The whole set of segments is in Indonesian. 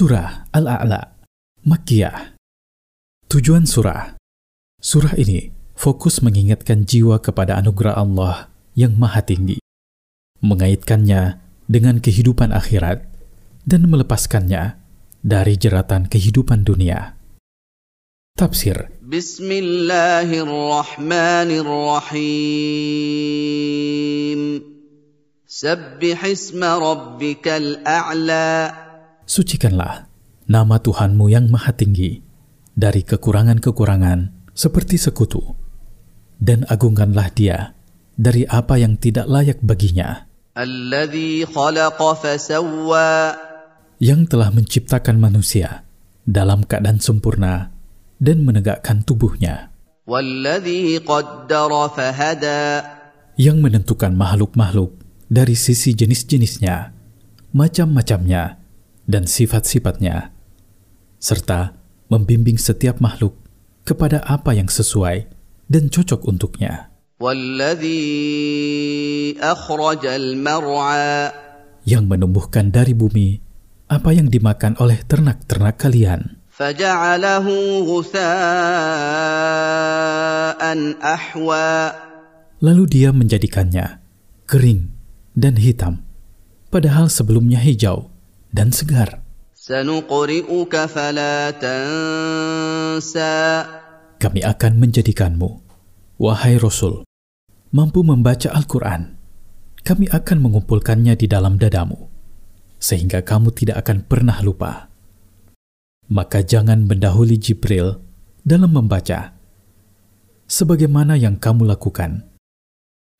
Surah Al-A'la Makkiyah. Tujuan surah. Surah ini fokus mengingatkan jiwa kepada anugerah Allah yang maha tinggi, mengaitkannya dengan kehidupan akhirat, dan melepaskannya dari jeratan kehidupan dunia. Tafsir. Bismillahirrahmanirrahim. Sabbih isma rabbikal a'la Sucikanlah nama Tuhanmu yang maha tinggi dari kekurangan-kekurangan seperti sekutu, dan agungkanlah dia dari apa yang tidak layak baginya. Yang telah menciptakan manusia dalam keadaan sempurna dan menegakkan tubuhnya. Yang menentukan makhluk-makhluk dari sisi jenis-jenisnya, macam-macamnya, dan sifat-sifatnya, serta membimbing setiap makhluk kepada apa yang sesuai dan cocok untuknya. Yang menumbuhkan dari bumi apa yang dimakan oleh ternak-ternak kalian. Lalu dia menjadikannya kering dan hitam, padahal sebelumnya hijau dan segar. Kami akan menjadikanmu, wahai Rasul, mampu membaca Al-Quran. Kami akan mengumpulkannya di dalam dadamu, sehingga kamu tidak akan pernah lupa. Maka jangan mendahului Jibril dalam membaca, sebagaimana yang kamu lakukan,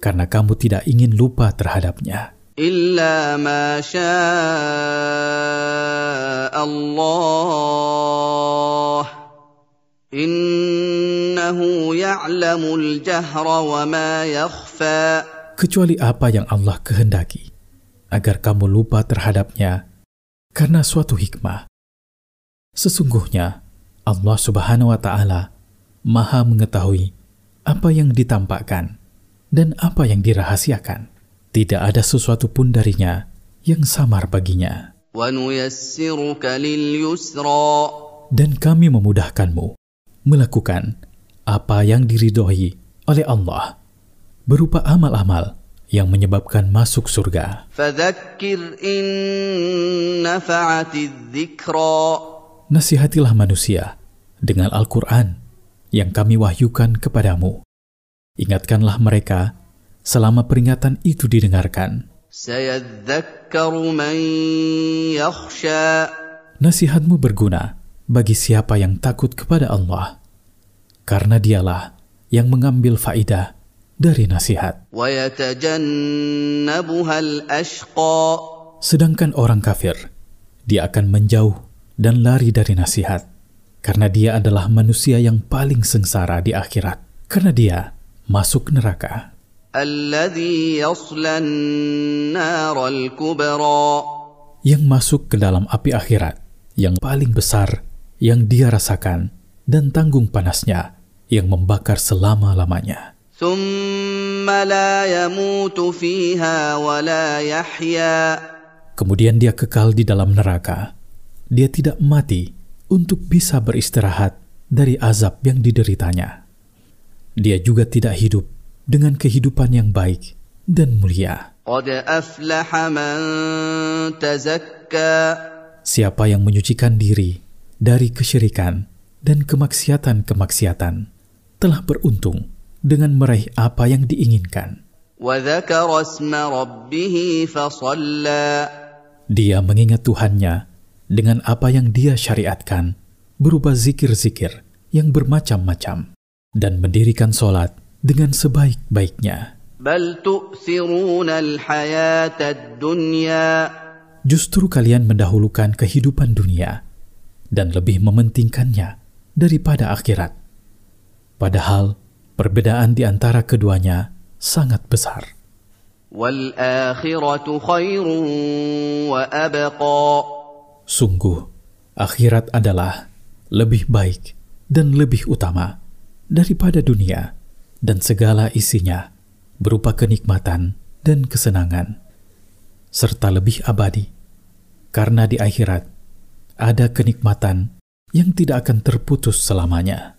karena kamu tidak ingin lupa terhadapnya. إلا ما شاء الله إنه يعلم الجهر وما يخفى kecuali apa yang Allah kehendaki agar kamu lupa terhadapnya karena suatu hikmah sesungguhnya Allah Subhanahu wa taala Maha mengetahui apa yang ditampakkan dan apa yang dirahasiakan tidak ada sesuatu pun darinya yang samar baginya. Dan kami memudahkanmu melakukan apa yang diridhoi oleh Allah berupa amal-amal yang menyebabkan masuk surga. Nasihatilah manusia dengan Al-Quran yang kami wahyukan kepadamu. Ingatkanlah mereka selama peringatan itu didengarkan. Nasihatmu berguna bagi siapa yang takut kepada Allah, karena dialah yang mengambil faidah dari nasihat. Sedangkan orang kafir, dia akan menjauh dan lari dari nasihat, karena dia adalah manusia yang paling sengsara di akhirat, karena dia masuk neraka. Yang masuk ke dalam api akhirat yang paling besar yang dia rasakan dan tanggung panasnya yang membakar selama-lamanya. Kemudian dia kekal di dalam neraka. Dia tidak mati untuk bisa beristirahat dari azab yang dideritanya. Dia juga tidak hidup dengan kehidupan yang baik dan mulia. Siapa yang menyucikan diri dari kesyirikan dan kemaksiatan-kemaksiatan telah beruntung dengan meraih apa yang diinginkan. Dia mengingat Tuhannya dengan apa yang dia syariatkan berupa zikir-zikir yang bermacam-macam dan mendirikan solat dengan sebaik-baiknya. Justru kalian mendahulukan kehidupan dunia dan lebih mementingkannya daripada akhirat. Padahal perbedaan di antara keduanya sangat besar. Sungguh, akhirat adalah lebih baik dan lebih utama daripada dunia dan segala isinya berupa kenikmatan dan kesenangan, serta lebih abadi, karena di akhirat ada kenikmatan yang tidak akan terputus selamanya.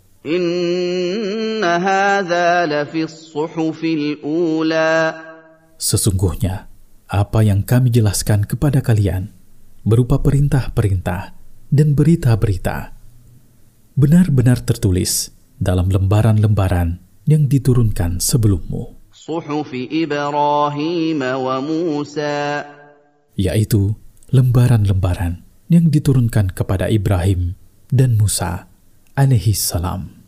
Sesungguhnya, apa yang kami jelaskan kepada kalian berupa perintah-perintah dan berita-berita benar-benar tertulis dalam lembaran-lembaran yang diturunkan sebelummu. Yaitu lembaran-lembaran yang diturunkan kepada Ibrahim dan Musa alaihi salam.